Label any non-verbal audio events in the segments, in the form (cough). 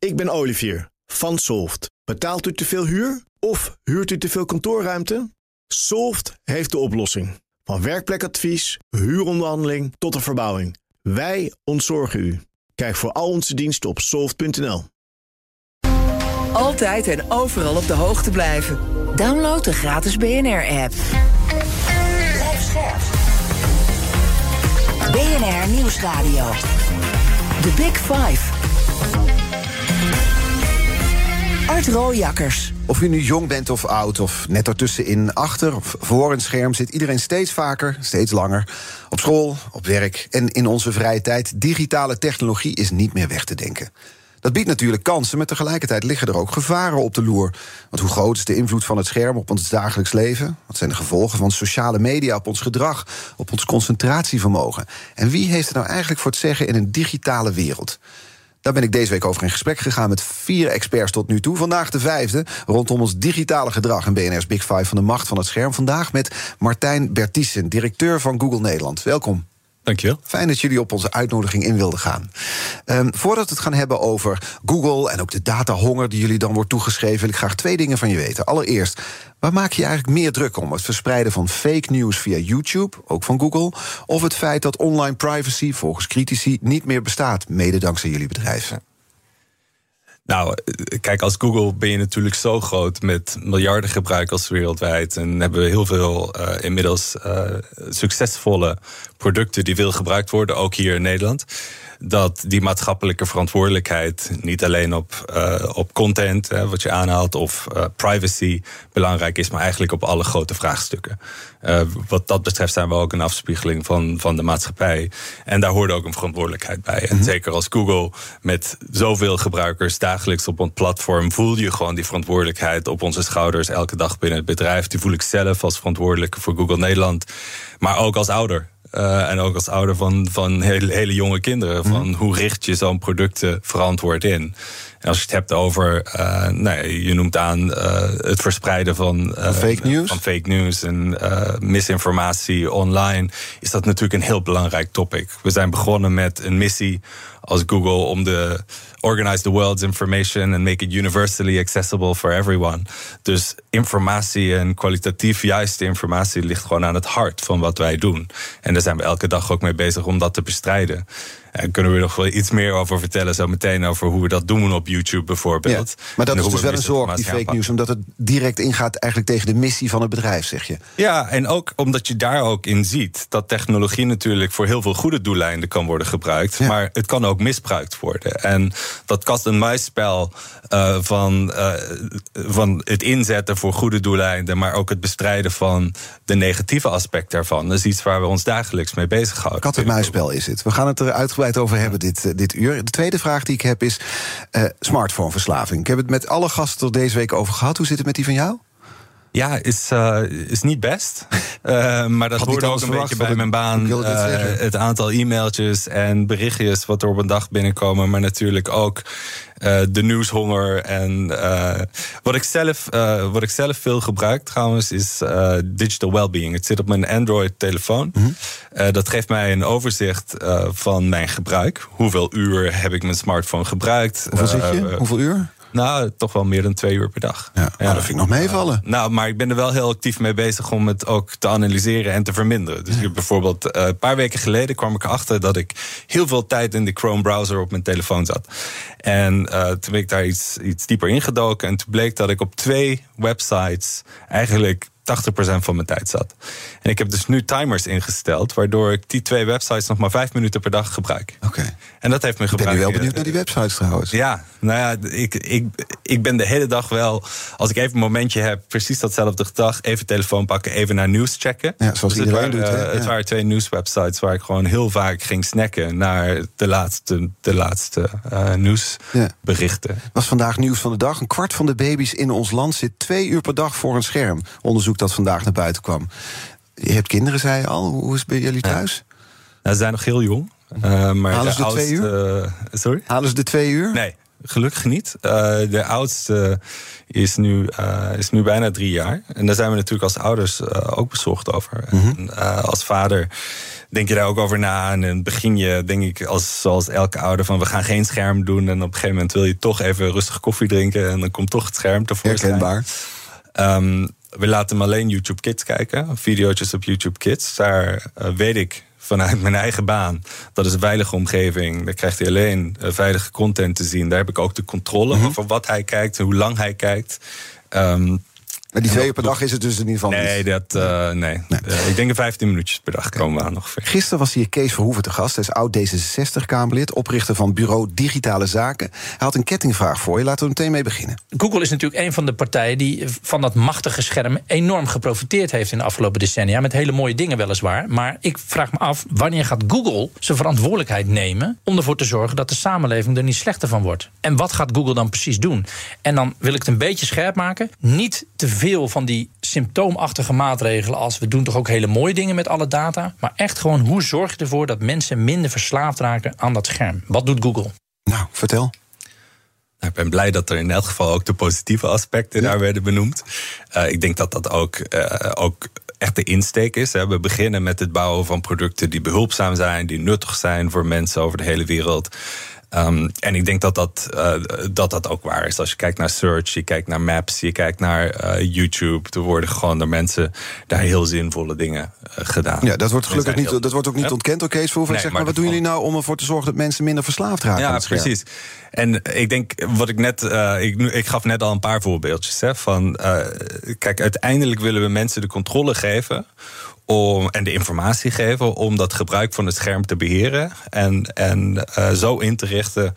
Ik ben Olivier van Solft. Betaalt u te veel huur of huurt u te veel kantoorruimte? Solft heeft de oplossing. Van werkplekadvies, huuronderhandeling tot de verbouwing. Wij ontzorgen u. Kijk voor al onze diensten op soft.nl. Altijd en overal op de hoogte blijven. Download de gratis BNR-app. BNR Nieuwsradio. The Big Five. Art Rooijakkers. Of u nu jong bent of oud, of net ertussenin, achter of voor een scherm zit iedereen steeds vaker, steeds langer. Op school, op werk en in onze vrije tijd. Digitale technologie is niet meer weg te denken. Dat biedt natuurlijk kansen, maar tegelijkertijd liggen er ook gevaren op de loer. Want hoe groot is de invloed van het scherm op ons dagelijks leven? Wat zijn de gevolgen van sociale media op ons gedrag, op ons concentratievermogen? En wie heeft er nou eigenlijk voor het zeggen in een digitale wereld? Daar ben ik deze week over in gesprek gegaan met vier experts tot nu toe. Vandaag de vijfde rondom ons digitale gedrag en BNR's Big Five van de macht van het scherm. Vandaag met Martijn Bertiessen, directeur van Google Nederland. Welkom. Dankjewel. Fijn dat jullie op onze uitnodiging in wilden gaan. Um, voordat we het gaan hebben over Google en ook de datahonger die jullie dan wordt toegeschreven, wil ik graag twee dingen van je weten. Allereerst, waar maak je eigenlijk meer druk om? Het verspreiden van fake news via YouTube, ook van Google, of het feit dat online privacy volgens critici niet meer bestaat, mede dankzij jullie bedrijf? Nou, kijk, als Google ben je natuurlijk zo groot met miljarden gebruikers wereldwijd. En hebben we heel veel uh, inmiddels uh, succesvolle producten die veel gebruikt worden, ook hier in Nederland dat die maatschappelijke verantwoordelijkheid niet alleen op, uh, op content, hè, wat je aanhaalt, of uh, privacy belangrijk is, maar eigenlijk op alle grote vraagstukken. Uh, wat dat betreft zijn we ook een afspiegeling van, van de maatschappij. En daar hoort ook een verantwoordelijkheid bij. En mm -hmm. zeker als Google met zoveel gebruikers dagelijks op ons platform, voel je gewoon die verantwoordelijkheid op onze schouders elke dag binnen het bedrijf. Die voel ik zelf als verantwoordelijke voor Google Nederland, maar ook als ouder. Uh, en ook als ouder van, van hele, hele jonge kinderen. Van mm. hoe richt je zo'n producten verantwoord in? En als je het hebt over, uh, nee, je noemt aan uh, het verspreiden van, van fake news, van fake news en misinformatie online, is dat natuurlijk een heel belangrijk topic. We zijn begonnen met een missie als Google om de organize the world's information and make it universally accessible for everyone. Dus informatie en kwalitatief juiste informatie ligt gewoon aan het hart van wat wij doen. En daar zijn we elke dag ook mee bezig om dat te bestrijden. En kunnen we nog wel iets meer over vertellen, zo meteen over hoe we dat doen op YouTube bijvoorbeeld. Ja, maar dat is dus wel een zorg, die fake news, omdat het direct ingaat eigenlijk tegen de missie van het bedrijf, zeg je. Ja, en ook omdat je daar ook in ziet dat technologie natuurlijk voor heel veel goede doeleinden kan worden gebruikt, ja. maar het kan ook misbruikt worden. En dat kat-en-muisspel uh, van, uh, van het inzetten voor goede doeleinden, maar ook het bestrijden van de negatieve aspect daarvan, dat is iets waar we ons dagelijks mee bezighouden. Kat-en-muisspel is het. We gaan het er uitgebreid over hebben dit, dit uur. De tweede vraag die ik heb is uh, smartphoneverslaving. Ik heb het met alle gasten er deze week over gehad. Hoe zit het met die van jou? Ja, is, uh, is niet best. Uh, (laughs) maar dat hoort ook een beetje bij mijn baan. Uh, het aantal e-mailtjes en berichtjes wat er op een dag binnenkomen. Maar natuurlijk ook de nieuwshonger. En wat, ik zelf, wat ik zelf veel gebruik trouwens is digital wellbeing. Het zit op mijn Android-telefoon. Mm -hmm. dat geeft mij een overzicht van mijn gebruik. Hoeveel uur heb ik mijn smartphone gebruikt? Hoeveel zit je? Hoeveel uur? Nou, toch wel meer dan twee uur per dag. Ja, ja. dat vind ik nog meevallen. Uh, nou, maar ik ben er wel heel actief mee bezig om het ook te analyseren en te verminderen. Dus ja. bijvoorbeeld uh, een paar weken geleden kwam ik erachter dat ik heel veel tijd in de Chrome browser op mijn telefoon zat. En uh, toen ben ik daar iets, iets dieper ingedoken en toen bleek dat ik op twee websites eigenlijk 80% van mijn tijd zat. En ik heb dus nu timers ingesteld, waardoor ik die twee websites nog maar vijf minuten per dag gebruik. Oké. Okay. En dat heeft me gebruikt. Ben je wel benieuwd naar die websites trouwens? Ja, nou ja, ik, ik, ik ben de hele dag wel, als ik even een momentje heb, precies datzelfde dag, even telefoon pakken, even naar nieuws checken. Ja, zoals dus iedereen het waren, doet. Hè? Uh, het waren twee nieuwswebsites waar ik gewoon heel vaak ging snacken naar de laatste, de laatste uh, nieuwsberichten. Ja. Was vandaag nieuws van de dag. Een kwart van de baby's in ons land zit twee uur per dag voor een scherm. Onderzoek dat vandaag naar buiten kwam. Je hebt kinderen, zei je al. Hoe is het bij jullie thuis? Ja. Nou, ze zijn nog heel jong. Uh, maar Halen ze de, twee uur? sorry? Halen ze de twee uur? Nee. gelukkig niet. Uh, de oudste is nu, uh, is nu bijna drie jaar. En daar zijn we natuurlijk als ouders ook bezorgd over. Mm -hmm. en, als vader denk je daar ook over na. En in het begin je, denk ik, als, zoals elke ouder, van we gaan geen scherm doen. En op een gegeven moment wil je toch even rustig koffie drinken. En dan komt toch het scherm tevoorschijn. Herkenbaar. Um, we laten hem alleen YouTube Kids kijken. Video's op YouTube Kids. Daar weet ik vanuit mijn eigen baan. Dat is een veilige omgeving. Daar krijgt hij alleen uh, veilige content te zien. Daar heb ik ook de controle mm -hmm. over wat hij kijkt en hoe lang hij kijkt. Um, maar die twee per dag is het dus in ieder geval nee, niet? Dat, uh, nee, nee. Uh, ik denk 15 minuutjes per dag komen we aan ongeveer. Gisteren was hier Kees Verhoeven te gast. Hij is oud D66-Kamerlid, oprichter van Bureau Digitale Zaken. Hij had een kettingvraag voor je. Laten we meteen mee beginnen. Google is natuurlijk een van de partijen die van dat machtige scherm... enorm geprofiteerd heeft in de afgelopen decennia. Met hele mooie dingen weliswaar. Maar ik vraag me af, wanneer gaat Google zijn verantwoordelijkheid nemen... om ervoor te zorgen dat de samenleving er niet slechter van wordt? En wat gaat Google dan precies doen? En dan wil ik het een beetje scherp maken. Niet te veel van die symptoomachtige maatregelen als we doen toch ook hele mooie dingen met alle data, maar echt gewoon hoe zorg je ervoor dat mensen minder verslaafd raken aan dat scherm? Wat doet Google? Nou, vertel. Nou, ik ben blij dat er in elk geval ook de positieve aspecten ja. daar werden benoemd. Uh, ik denk dat dat ook, uh, ook echt de insteek is. Hè. We beginnen met het bouwen van producten die behulpzaam zijn, die nuttig zijn voor mensen over de hele wereld. Um, en ik denk dat dat, uh, dat dat ook waar is. Als je kijkt naar search, je kijkt naar maps, je kijkt naar uh, YouTube. Er worden gewoon door mensen daar heel zinvolle dingen uh, gedaan. Ja, dat wordt gelukkig niet, heel... dat wordt ook niet ontkend door Kees Verhoeven. Nee, zeg maar, maar wat doen jullie nou om ervoor te zorgen dat mensen minder verslaafd raken? Ja, precies. En ik denk, wat ik net, ik, ik gaf net al een paar voorbeeldjes. Hè, van, kijk, uiteindelijk willen we mensen de controle geven om, en de informatie geven om dat gebruik van het scherm te beheren en, en uh, zo in te richten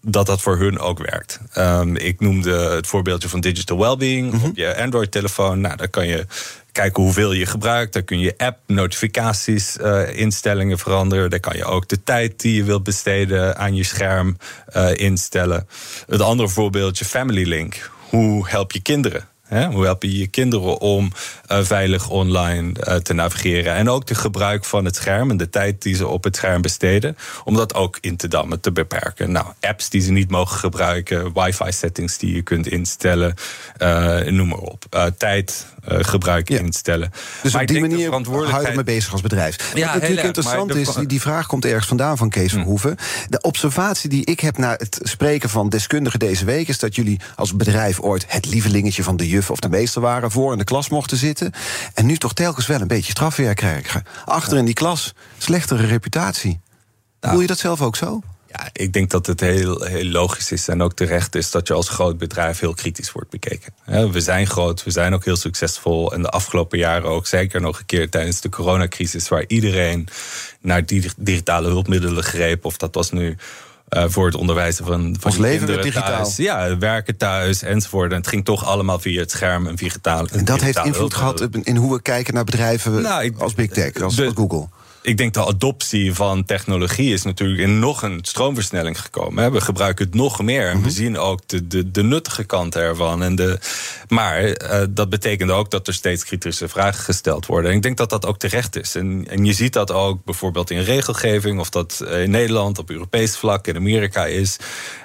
dat dat voor hun ook werkt. Um, ik noemde het voorbeeldje van digital wellbeing mm -hmm. op je Android-telefoon. Nou, daar kan je kijken hoeveel je gebruikt. Daar kun je app, notificaties, uh, instellingen veranderen. Daar kan je ook de tijd die je wilt besteden aan je scherm uh, instellen. Het andere voorbeeldje, Family Link. Hoe help je kinderen? Hoe help je je kinderen om uh, veilig online uh, te navigeren? En ook de gebruik van het scherm en de tijd die ze op het scherm besteden, om dat ook in te dammen, te beperken. Nou, apps die ze niet mogen gebruiken, wifi-settings die je kunt instellen, uh, noem maar op. tijd, gebruik ja. instellen. Dus maar op die manier hou je me bezig als bedrijf. Ja, Wat natuurlijk erg, interessant is, die, die vraag komt ergens vandaan van Kees Verhoeven. Hmm. De observatie die ik heb na het spreken van deskundigen deze week, is dat jullie als bedrijf ooit het lievelingetje van de juf of de meester waren, voor in de klas mochten zitten. En nu toch telkens wel een beetje strafwerk krijgen. Achter in die klas, slechtere reputatie. Nou, Voel je dat zelf ook zo? Ja, ik denk dat het heel, heel logisch is en ook terecht is dat je als groot bedrijf heel kritisch wordt bekeken. We zijn groot, we zijn ook heel succesvol. En de afgelopen jaren ook zeker nog een keer tijdens de coronacrisis, waar iedereen naar digitale hulpmiddelen greep. Of dat was nu uh, voor het onderwijzen van, van Ons leven digitaal. Thuis. Ja, werken thuis enzovoort. En het ging toch allemaal via het scherm en digitaal. En dat heeft invloed gehad in hoe we kijken naar bedrijven nou, ik, als big tech, als, de, als Google ik denk de adoptie van technologie is natuurlijk in nog een stroomversnelling gekomen. We gebruiken het nog meer en we zien ook de, de, de nuttige kant ervan. En de, maar uh, dat betekent ook dat er steeds kritische vragen gesteld worden. En ik denk dat dat ook terecht is. En, en je ziet dat ook bijvoorbeeld in regelgeving, of dat in Nederland op Europees vlak, in Amerika is.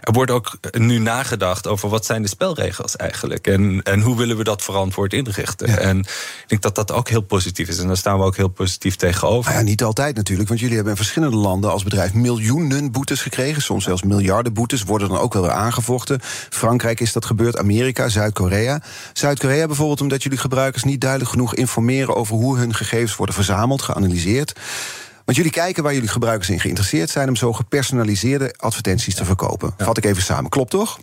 Er wordt ook nu nagedacht over wat zijn de spelregels eigenlijk. En, en hoe willen we dat verantwoord inrichten. Ja. En ik denk dat dat ook heel positief is. En daar staan we ook heel positief tegenover. Ah ja, niet altijd natuurlijk, want jullie hebben in verschillende landen als bedrijf miljoenen boetes gekregen. Soms zelfs miljarden boetes worden dan ook wel weer aangevochten. Frankrijk is dat gebeurd, Amerika, Zuid-Korea. Zuid-Korea bijvoorbeeld omdat jullie gebruikers niet duidelijk genoeg informeren over hoe hun gegevens worden verzameld, geanalyseerd. Want jullie kijken waar jullie gebruikers in geïnteresseerd zijn om zo gepersonaliseerde advertenties te verkopen. Vat ik even samen, klopt toch?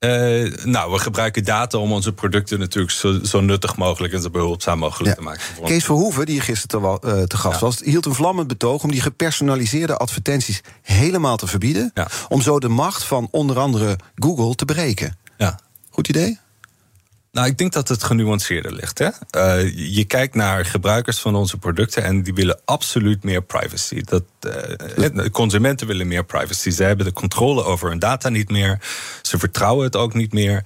Uh, nou, we gebruiken data om onze producten natuurlijk zo, zo nuttig mogelijk en zo behulpzaam mogelijk ja. te maken. Kees Verhoeven, die gisteren te, uh, te gast ja. was, hield een vlammend betoog om die gepersonaliseerde advertenties helemaal te verbieden. Ja. Om zo de macht van onder andere Google te breken. Ja. Goed idee? Nou, ik denk dat het genuanceerder ligt. Hè? Uh, je kijkt naar gebruikers van onze producten en die willen absoluut meer privacy. Dat, uh, consumenten willen meer privacy. Ze hebben de controle over hun data niet meer. Ze vertrouwen het ook niet meer.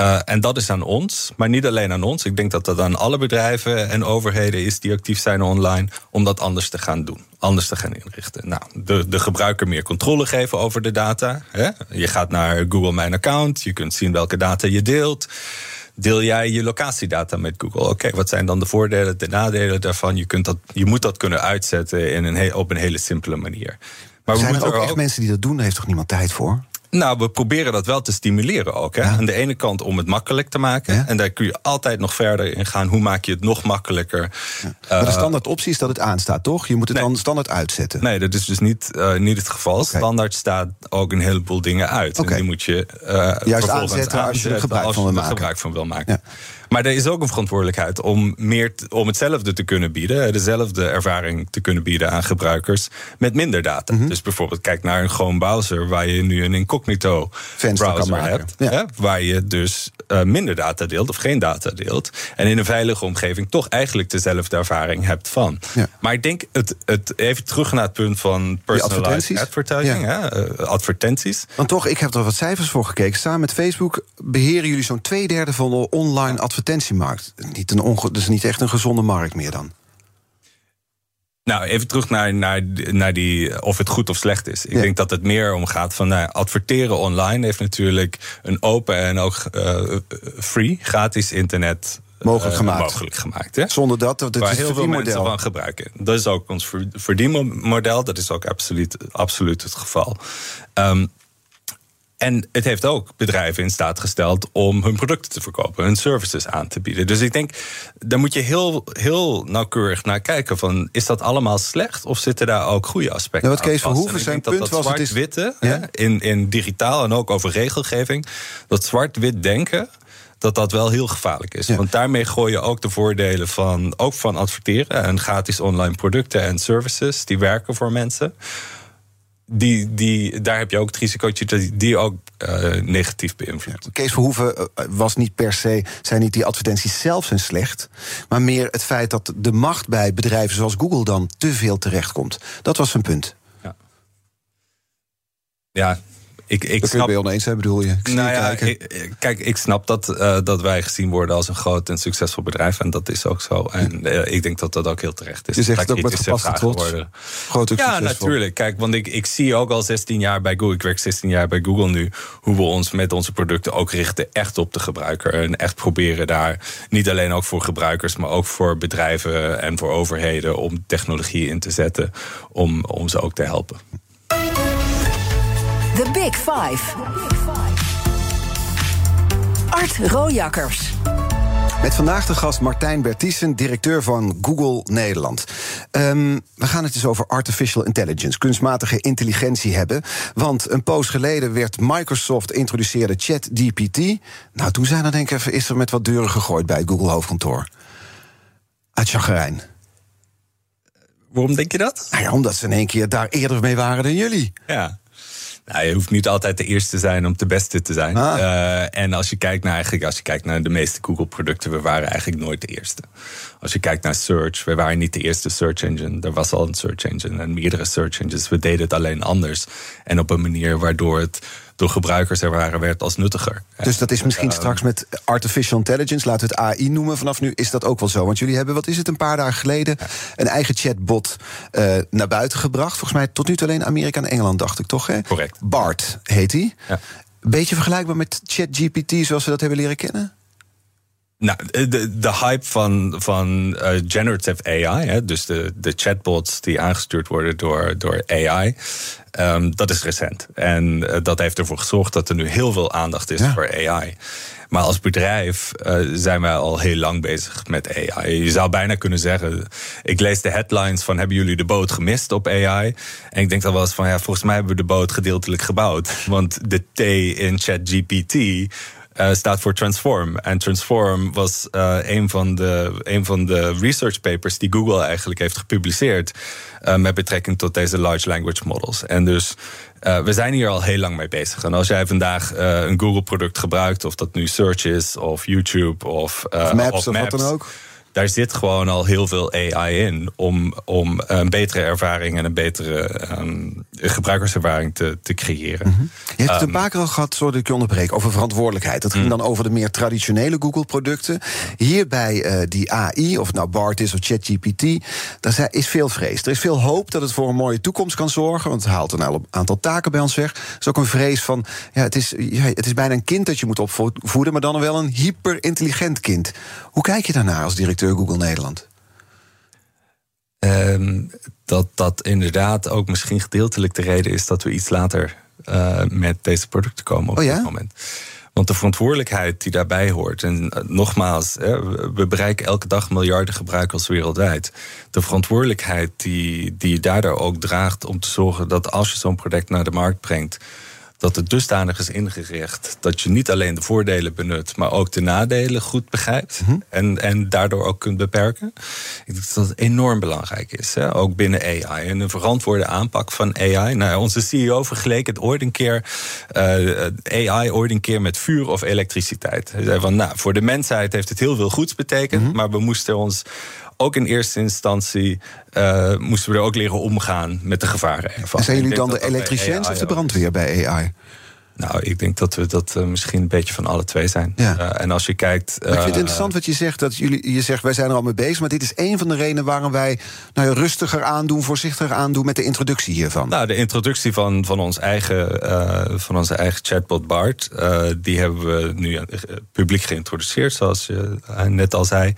Uh, en dat is aan ons, maar niet alleen aan ons. Ik denk dat dat aan alle bedrijven en overheden is die actief zijn online, om dat anders te gaan doen, anders te gaan inrichten. Nou, de, de gebruiker meer controle geven over de data. Hè? Je gaat naar Google Mijn Account, je kunt zien welke data je deelt deel jij je locatiedata met Google? Oké, wat zijn dan de voordelen, de nadelen daarvan? Je, kunt dat, je moet dat kunnen uitzetten in een op een hele simpele manier. Maar zijn er ook echt mensen die dat doen? Daar heeft toch niemand tijd voor? Nou, we proberen dat wel te stimuleren ook. Hè? Aan de ene kant om het makkelijk te maken. En daar kun je altijd nog verder in gaan. Hoe maak je het nog makkelijker? Ja. Maar de standaard optie is dat het aanstaat, toch? Je moet het dan standaard uitzetten. Nee, dat is dus niet, uh, niet het geval. Standaard staat ook een heleboel dingen uit. En die moet je uh, Juist aanzetten als je er gebruik van wil maken. Gebruik van wil maken. Maar er is ook een verantwoordelijkheid om, meer om hetzelfde te kunnen bieden, dezelfde ervaring te kunnen bieden aan gebruikers met minder data. Mhm. Dus bijvoorbeeld kijk naar een gewoon browser waar je nu een incognito Venster browser hebt, ja. waar je dus uh, minder data deelt of geen data deelt. En in een veilige omgeving toch eigenlijk dezelfde ervaring hebt van. Ja. Maar ik denk, het, het, even terug naar het punt van personalized advertising, ja. hè, uh, advertenties. Want toch, ik heb er wat cijfers voor gekeken. Samen met Facebook beheren jullie zo'n twee derde van de online advertenties advertentiemarkt. Niet een onge dus niet echt een gezonde markt meer dan. Nou, even terug naar, naar, naar die, of het goed of slecht is. Ik denk dat het meer om gaat van nou, adverteren online heeft natuurlijk een open en ook uh, free, gratis internet mogelijk uh, gemaakt. Mogelijk gemaakt hè? Zonder dat, dat Waar is heel veel mensen van gebruiken. Dat is ook ons verdienmodel, dat is ook absoluut, absoluut het geval. Um, en het heeft ook bedrijven in staat gesteld om hun producten te verkopen, hun services aan te bieden. Dus ik denk, daar moet je heel, heel nauwkeurig naar kijken. Van, is dat allemaal slecht of zitten daar ook goede aspecten nou, wat Kees Verhoeven zijn punt dat, dat was... zwart-witte in, in digitaal en ook over regelgeving... dat zwart-wit denken dat dat wel heel gevaarlijk is. Want daarmee gooi je ook de voordelen van, ook van adverteren... en gratis online producten en services die werken voor mensen die, die, daar heb je ook het risicootje dat die ook uh, negatief beïnvloedt. Kees Verhoeven eh, was niet per se, zijn niet die advertenties zelf zijn slecht, maar meer het feit dat de macht bij bedrijven zoals Google dan te veel terechtkomt. Dat was zijn punt. Ja, ja ik, ik dat snap, kun je oneens zijn, bedoel je? Ik nou ja, ik, kijk, ik snap dat, uh, dat wij gezien worden als een groot en succesvol bedrijf. En dat is ook zo. En uh, ik denk dat dat ook heel terecht is. Je zegt het ook met gepaste trots. Worden. Groot ja, natuurlijk. Kijk, want ik, ik zie ook al 16 jaar bij Google. Ik werk 16 jaar bij Google nu. Hoe we ons met onze producten ook richten echt op de gebruiker. En echt proberen daar niet alleen ook voor gebruikers, maar ook voor bedrijven en voor overheden om technologie in te zetten. Om, om ze ook te helpen. The Big Five. Art Rojakkers. Met vandaag de gast Martijn Bertiessen, directeur van Google Nederland. Um, we gaan het dus over artificial intelligence, kunstmatige intelligentie hebben. Want een poos geleden werd Microsoft introduceerde ChatGPT. Nou, toen zijn er denk ik even, is er met wat deuren gegooid bij het Google hoofdkantoor. Uit chagrijn. Waarom denk je dat? Nou ja, omdat ze in één keer daar eerder mee waren dan jullie. Ja. Nou, je hoeft niet altijd de eerste te zijn om de beste te zijn. Ah. Uh, en als je kijkt naar eigenlijk, als je kijkt naar de meeste Google-producten, we waren eigenlijk nooit de eerste. Als je kijkt naar search, we waren niet de eerste search engine. Er was al een search engine en meerdere search engines. We deden het alleen anders. En op een manier waardoor het door gebruikers ervaren werd als nuttiger. Dus dat is misschien ehm, straks met artificial intelligence, laten we het AI noemen vanaf nu, is dat ook wel zo? Want jullie hebben, wat is het, een paar dagen geleden een eigen chatbot uh, naar buiten gebracht. Volgens mij tot nu toe alleen Amerika en Engeland, dacht ik toch? Hè? Correct. Bart heet hij. Ja. Beetje vergelijkbaar met ChatGPT zoals we dat hebben leren kennen? Nou, de, de hype van, van uh, generative AI, hè, dus de, de chatbots die aangestuurd worden door, door AI, um, dat is recent. En uh, dat heeft ervoor gezorgd dat er nu heel veel aandacht is ja. voor AI. Maar als bedrijf uh, zijn wij al heel lang bezig met AI. Je zou bijna kunnen zeggen: ik lees de headlines van hebben jullie de boot gemist op AI? En ik denk dan wel eens van ja, volgens mij hebben we de boot gedeeltelijk gebouwd. Want de T in ChatGPT uh, staat voor Transform. En Transform was uh, een, van de, een van de research papers die Google eigenlijk heeft gepubliceerd. Uh, met betrekking tot deze large language models. En dus we zijn hier al heel lang mee bezig. En als jij vandaag een Google-product gebruikt, of dat nu Search is, of YouTube, of, of Maps, of, maps, of wat dan ook daar zit gewoon al heel veel AI in om, om een betere ervaring en een betere ehm, gebruikerservaring te, te creëren. Mhm. Je hebt het een Ehm, paar keer al gehad, sorry dat ik je onderbreek, over verantwoordelijkheid. Dat ging Mm. dan over de meer traditionele Google-producten. Hierbij eh, die AI, of het nou BART is of ChatGPT, daar is veel vrees. Er is veel hoop dat het voor een mooie toekomst kan zorgen, want het haalt een aantal taken bij ons weg. Er is ook een vrees van, ja, het, is, ja, het is bijna een kind dat je moet opvoeden, maar dan wel een hyper-intelligent kind. Hoe kijk je daarnaar als directeur Google Nederland? Ehm, dat dat inderdaad ook misschien gedeeltelijk de reden is dat we iets later eh, met deze producten komen op Oh ja? dit moment. Want de verantwoordelijkheid die daarbij hoort, en eh, nogmaals, we bereiken elke dag miljarden gebruikers wereldwijd. De verantwoordelijkheid die, die je daardoor ook draagt om te zorgen dat als je zo'n product naar de markt brengt, dat het dusdanig is ingericht dat je niet alleen de voordelen benut, maar ook de nadelen goed begrijpt en, en daardoor ook kunt beperken. Ik denk dat dat enorm belangrijk is, hè? ook binnen AI. En een verantwoorde aanpak van AI. Nou, onze CEO vergeleek het ooit een keer, eh, AI ooit een keer met vuur of elektriciteit. Hij zei van, nou, voor de mensheid heeft het heel veel goeds betekend, maar we moesten ons ook in eerste instantie eh, moesten we er ook leren omgaan met de gevaren ervan. En zijn jullie dan de elektriciëns of de brandweer bij AI? Nou, ik denk dat we dat eh, misschien een beetje van alle twee zijn. Ja. Eh, en als je kijkt. Maar ik vind het eh, interessant wat je zegt. Dat jullie, je zegt, wij zijn er al mee bezig. Maar dit is een van de redenen waarom wij nou rustiger aandoen, voorzichtiger aandoen met de introductie hiervan. Nou, de introductie van, van, ons eigen, van onze eigen chatbot Bart, die hebben we nu publiek geïntroduceerd, zoals je net al zei. Die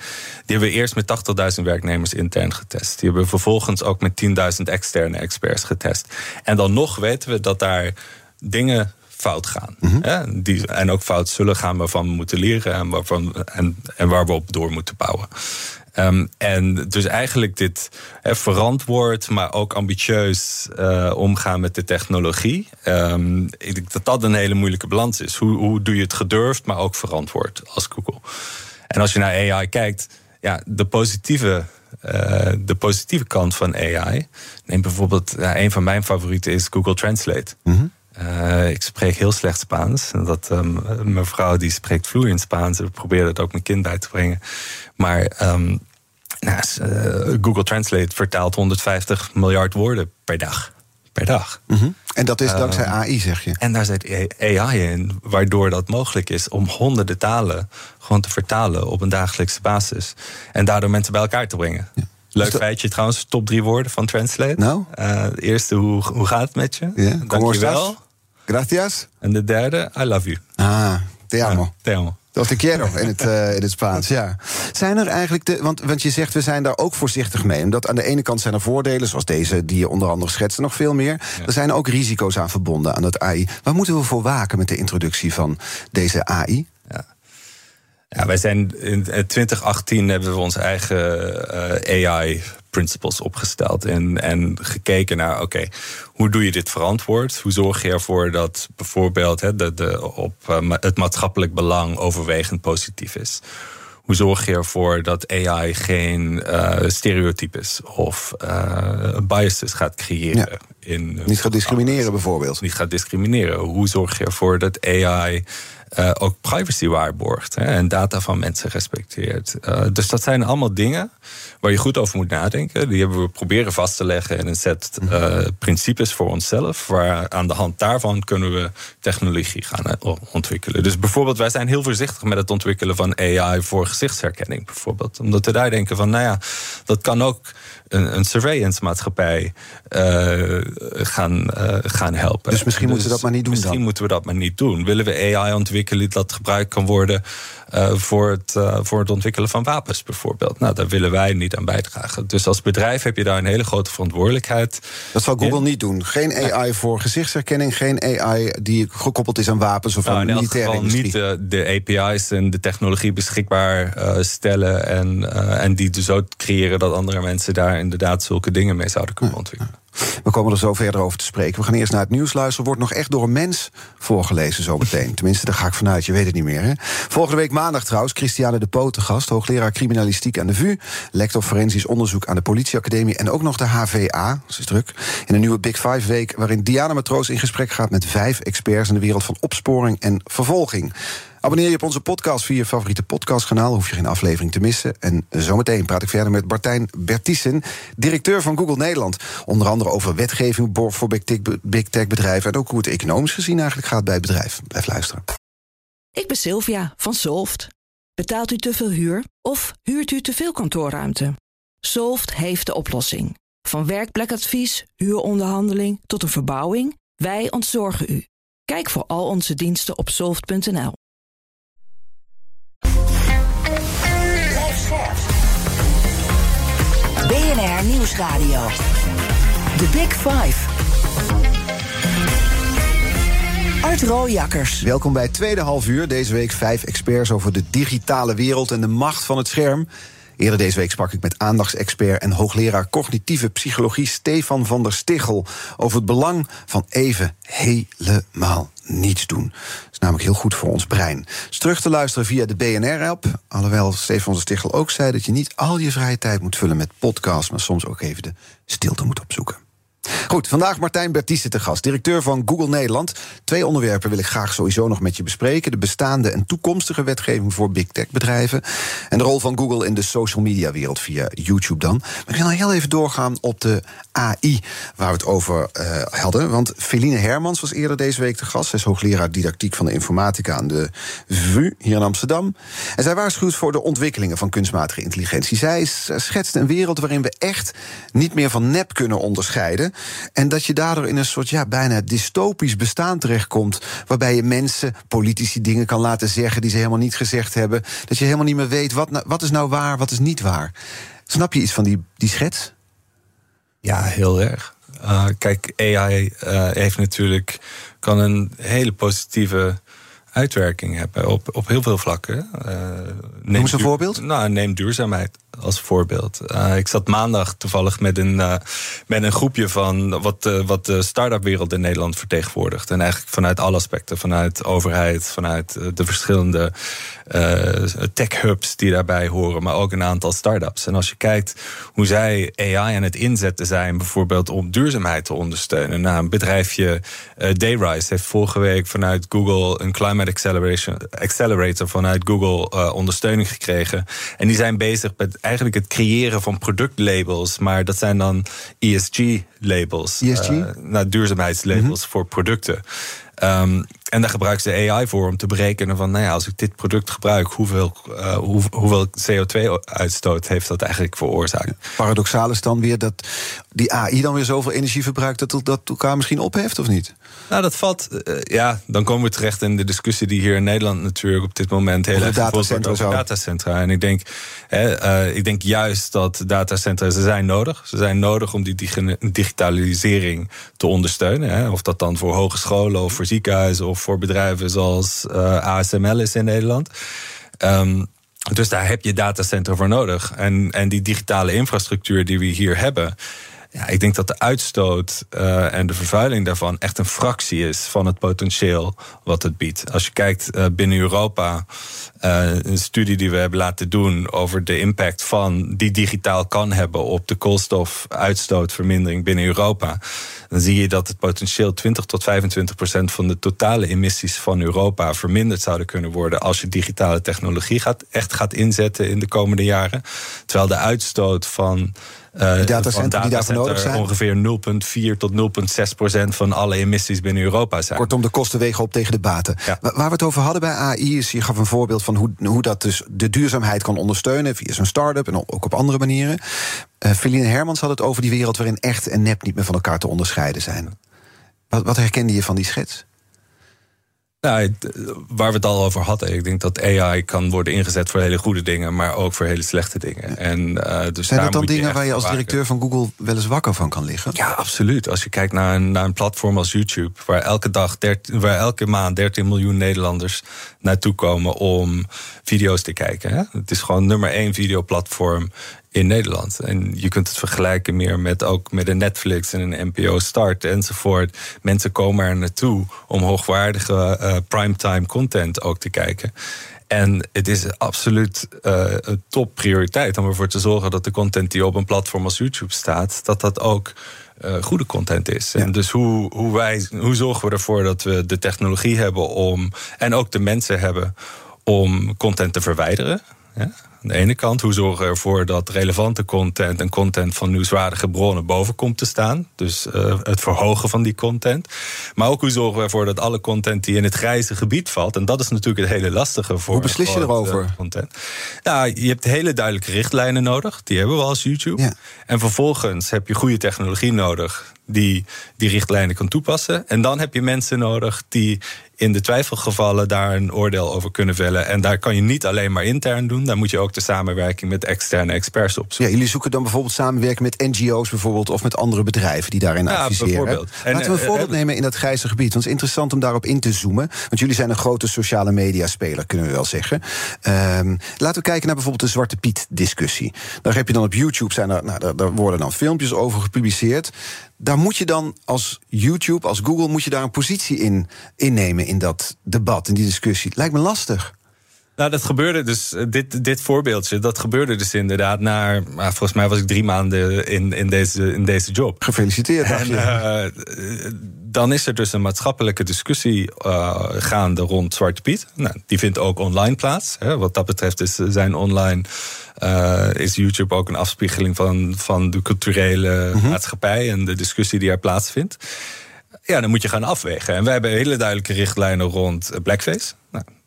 hebben we eerst met 80.000 werknemers intern getest. Die hebben we vervolgens ook met 10.000 externe experts getest. En dan nog weten we dat daar dingen fout gaan. hè, die, en ook fout zullen gaan waarvan we moeten leren en, waarvan, en, en waar we op door moeten bouwen. Ehm, en dus eigenlijk dit verantwoord, maar ook ambitieus eh, omgaan met de technologie. Ehm, ik denk dat dat een hele moeilijke balans is. Hoe, hoe doe je het gedurfd, maar ook verantwoord als Google? En als je naar AI kijkt, ja, de positieve, eh, de positieve kant van AI. Neem bijvoorbeeld, ja, een van mijn favorieten is Google Translate. Eh, ik spreek heel slecht Spaans. En Dat, ehm, mijn vrouw die spreekt vloeiend Spaans. We proberen het ook mijn kind bij te brengen. Maar ehm, nou, eh, Google Translate vertaalt 150 miljard woorden per dag. Per dag. Mhm. En dat is Ehm, dankzij AI, zeg je. En daar zit AI in, waardoor dat mogelijk is om honderden talen gewoon te vertalen op een dagelijkse basis. En daardoor mensen bij elkaar te brengen. Leuk feitje trouwens, top drie woorden van Translate. Nou? Eh, de eerste, hoe, hoe gaat het met je? ¿cómo Dankjewel. Gracias. En de derde, I love you. Ah, te amo. Ja, te amo. Dat te quiero in het, eh, in het Spaans, ja. Zijn er eigenlijk, de, want, want je zegt we zijn daar ook voorzichtig mee. Omdat aan de ene kant zijn er voordelen, zoals deze die je onder andere schetst, nog veel meer. Er zijn ook risico's aan verbonden aan dat AI. Waar moeten we voor waken met de introductie van deze AI? Ja, wij zijn in 2018 hebben we onze eigen eh, AI principles opgesteld en, en gekeken naar, oké, hoe doe je dit verantwoord? Hoe zorg je ervoor dat bijvoorbeeld hè, de, de, op eh, het maatschappelijk belang overwegend positief is? Hoe zorg je ervoor dat AI geen eh, stereotypes of eh, biases gaat creëren? In, eh, Niet gaan discrimineren bijvoorbeeld. niet gaat discrimineren. Hoe zorg je ervoor dat AI eh, ook privacy waarborgt hè, en data van mensen respecteert? Eh, dus dat zijn allemaal dingen waar je goed over moet nadenken. Die hebben we proberen vast te leggen in een set eh, principes voor onszelf. Waar aan de hand daarvan kunnen we technologie gaan ontwikkelen. Dus bijvoorbeeld, wij zijn heel voorzichtig met het ontwikkelen van AI voor gezichtsherkenning, bijvoorbeeld. Omdat we daar denken van, nou ja, dat kan ook een, een surveillance maatschappij eh, gaan, eh, gaan helpen. Dus misschien moeten we dat maar niet doen Misschien dan? moeten we dat maar niet doen. Willen we AI ontwikkelen dat gebruikt kan worden eh, voor, het, voor het ontwikkelen van wapens bijvoorbeeld? Nou, daar willen wij niet aan bijdragen. Dus als bedrijf heb je daar een hele grote verantwoordelijkheid. Dat zal Google niet doen. Geen AI voor gezichtsherkenning, geen AI die gekoppeld is aan wapens of Nou, aan militaire industrie. niet de, de API's en de technologie beschikbaar stellen. En, en die dus ook creëren dat andere mensen daar inderdaad zulke dingen mee zouden kunnen ontwikkelen. We komen er zo verder over te spreken. We gaan eerst naar het nieuws luisteren. Wordt nog echt door een mens voorgelezen zometeen. Tenminste, daar ga ik vanuit. Je weet het niet meer. Hè? Volgende week maandag trouwens. Christiane de Poot, gast. Hoogleraar criminalistiek aan de VU. Lector forensisch onderzoek aan de politieacademie. En ook nog de HVA. Dat is druk. In een nieuwe Big Five week. Waarin Diana Matroos in gesprek gaat met vijf experts in de wereld van opsporing en vervolging. Abonneer je op onze podcast via je favoriete podcastkanaal. Hoef je geen aflevering te missen. En zometeen praat ik verder met Bartijn Bertissen, directeur van Google Nederland. Onder andere over wetgeving voor big tech, bedrijven. En ook hoe het economisch gezien eigenlijk gaat bij het bedrijf. Blijf luisteren. Ik ben Sylvia van Solft. Betaalt u te veel huur of huurt u te veel kantoorruimte? Solft heeft de oplossing. Van werkplekadvies, huuronderhandeling tot een verbouwing, wij ontzorgen u. Kijk voor al onze diensten op soft.nl. BNR Nieuwsradio. The Big Five. Art Rooijakkers. Welkom bij het tweede half uur. Deze week vijf experts over de digitale wereld en de macht van het scherm. Eerder deze week sprak ik met aandachtsexpert en hoogleraar cognitieve psychologie Stefan van der Stichel over het belang van even helemaal niets doen. Dat is namelijk heel goed voor ons brein. Is terug te luisteren via de BNR-app. Alhoewel Stefan van der Stichel ook zei dat je niet al je vrije tijd moet vullen met podcasts, maar soms ook even de stilte moet opzoeken. Goed, vandaag Martijn Bertisse te gast, directeur van Google Nederland. Twee onderwerpen wil ik graag sowieso nog met je bespreken: de bestaande en toekomstige wetgeving voor big tech bedrijven en de rol van Google in de social media wereld via YouTube dan. Maar ik wil heel even doorgaan op de AI waar we het over uh, hadden. Want Feline Hermans was eerder deze week te gast. Zij is hoogleraar didactiek van de informatica aan de VU hier in Amsterdam. En zij waarschuwt voor de ontwikkelingen van kunstmatige intelligentie. Zij schetst een wereld waarin we echt niet meer van nep kunnen onderscheiden. En dat je daardoor in een soort ja, bijna dystopisch bestaan terechtkomt. Waarbij je mensen, politici dingen kan laten zeggen die ze helemaal niet gezegd hebben. Dat je helemaal niet meer weet wat, nou, wat is nou waar, wat is niet waar. Snap je iets van die, die schets? Ja, heel erg. Uh, kijk, AI uh, heeft natuurlijk kan een hele positieve uitwerking hebben op, op heel veel vlakken. Uh, Noem eens een voorbeeld. Nou, neem duurzaamheid als voorbeeld. Uh, ik zat maandag toevallig met een, uh, met een groepje van wat, uh, wat de start-up wereld in Nederland vertegenwoordigt. En eigenlijk vanuit alle aspecten. Vanuit overheid, vanuit de verschillende tech hubs die daarbij horen. Maar ook een aantal start-ups. En als je kijkt hoe zij AI aan het inzetten zijn. Bijvoorbeeld om duurzaamheid te ondersteunen. Nou, een bedrijfje Dayrise heeft vorige week vanuit Google een Climate Acceleration, Accelerator vanuit Google ondersteuning gekregen. En die zijn bezig met eigenlijk het creëren van productlabels, maar dat zijn dan ESG-labels. ESG? Uh, nou, duurzaamheidslabels mm -hmm. voor producten. Um, en daar gebruiken ze AI voor om te berekenen van, nou ja, als ik dit product gebruik, hoeveel, uh, hoe, hoeveel CO2-uitstoot heeft dat eigenlijk veroorzaakt? Paradoxaal is dan weer dat die AI dan weer zoveel energie verbruikt dat dat elkaar misschien opheft, of niet? Nou, dat valt, uh, ja, dan komen we terecht in de discussie die hier in Nederland natuurlijk op dit moment heel erg datacentra over datacentra. En ik denk, hè, uh, ik denk juist dat datacentra, ze zijn nodig. Ze zijn nodig om die digitalisering te ondersteunen. Hè. Of dat dan voor hogescholen of voor of voor bedrijven zoals uh, ASML is in Nederland. Um, dus daar heb je datacentra voor nodig. En, en die digitale infrastructuur die we hier hebben. Ja, ik denk dat de uitstoot uh, en de vervuiling daarvan echt een fractie is van het potentieel wat het biedt. Als je kijkt uh, binnen Europa, uh, een studie die we hebben laten doen over de impact van die digitaal kan hebben op de koolstofuitstootvermindering binnen Europa. Dan zie je dat het potentieel 20 tot 25 procent van de totale emissies van Europa verminderd zouden kunnen worden als je digitale technologie gaat, echt gaat inzetten in de komende jaren. Terwijl de uitstoot van uh, die datacentra die daarvoor nodig zijn? Ongeveer 0,4 tot 0,6 procent van alle emissies binnen Europa zijn. Kortom, de kosten wegen op tegen de baten. Ja. Waar we het over hadden bij AI is, je gaf een voorbeeld van hoe, hoe dat dus de duurzaamheid kan ondersteunen via zo'n start-up en ook op andere manieren. Uh, Feline Hermans had het over die wereld waarin echt en nep niet meer van elkaar te onderscheiden zijn. Wat, wat herkende je van die schets? Nou, waar we het al over hadden. Ik denk dat AI kan worden ingezet voor hele goede dingen, maar ook voor hele slechte dingen. En, uh, dus Zijn dat dan dingen waar je als directeur van Google wel eens wakker van kan liggen? Ja, absoluut. Als je kijkt naar een, naar een platform als YouTube, waar elke dag 13, waar elke maand 13 miljoen Nederlanders naartoe komen om video's te kijken. Hè? Het is gewoon nummer één videoplatform in Nederland. En je kunt het vergelijken meer met ook met een Netflix en een NPO Start enzovoort. Mensen komen er naartoe om hoogwaardige uh, primetime content ook te kijken. En het is absoluut uh, een topprioriteit om ervoor te zorgen dat de content die op een platform als YouTube staat, dat dat ook uh, goede content is. En dus hoe, hoe, wij, hoe zorgen we ervoor dat we de technologie hebben om. en ook de mensen hebben om content te verwijderen. Ja? Aan de ene kant, hoe zorgen we ervoor dat relevante content en content van nieuwswaardige bronnen boven komt te staan? Dus uh, het verhogen van die content. Maar ook hoe zorgen we ervoor dat alle content die in het grijze gebied valt, en dat is natuurlijk het hele lastige voor. Hoe beslis je erover? Content. Nou, je hebt hele duidelijke richtlijnen nodig. Die hebben we als YouTube. Ja. En vervolgens heb je goede technologie nodig die die richtlijnen kan toepassen. En dan heb je mensen nodig die in de twijfelgevallen daar een oordeel over kunnen vellen. En daar kan je niet alleen maar intern doen. Daar moet je ook de samenwerking met externe experts op. Ja, jullie zoeken dan bijvoorbeeld samenwerken met NGO's bijvoorbeeld... of met andere bedrijven die daarin ja, adviseren. Bijvoorbeeld. En, Laten we een eh, voorbeeld nemen in dat grijze gebied. Want het is interessant om daarop in te zoomen. Want jullie zijn een grote sociale mediaspeler, kunnen we wel zeggen. Um, laten we kijken naar bijvoorbeeld de Zwarte Piet-discussie. Daar heb je dan op YouTube, zijn er, nou, daar, daar worden dan filmpjes over gepubliceerd daar moet je dan als YouTube, als Google, moet je daar een positie in innemen in dat debat, in die discussie. Lijkt me lastig. Nou, dat gebeurde dus, eh, dit, dit voorbeeldje, dat gebeurde dus inderdaad naar, volgens mij was ik drie maanden in, in, deze, in deze job. Gefeliciteerd. En, uh, dan is er dus een maatschappelijke discussie uh, gaande rond Zwarte Piet. Nou, die vindt ook online plaats. Hè. Wat dat betreft is zijn online uh, is YouTube ook een afspiegeling van, van de culturele mhm. maatschappij en de discussie die er plaatsvindt. Ja, dan moet je gaan afwegen. En wij hebben hele duidelijke richtlijnen rond blackface. Nou, eh,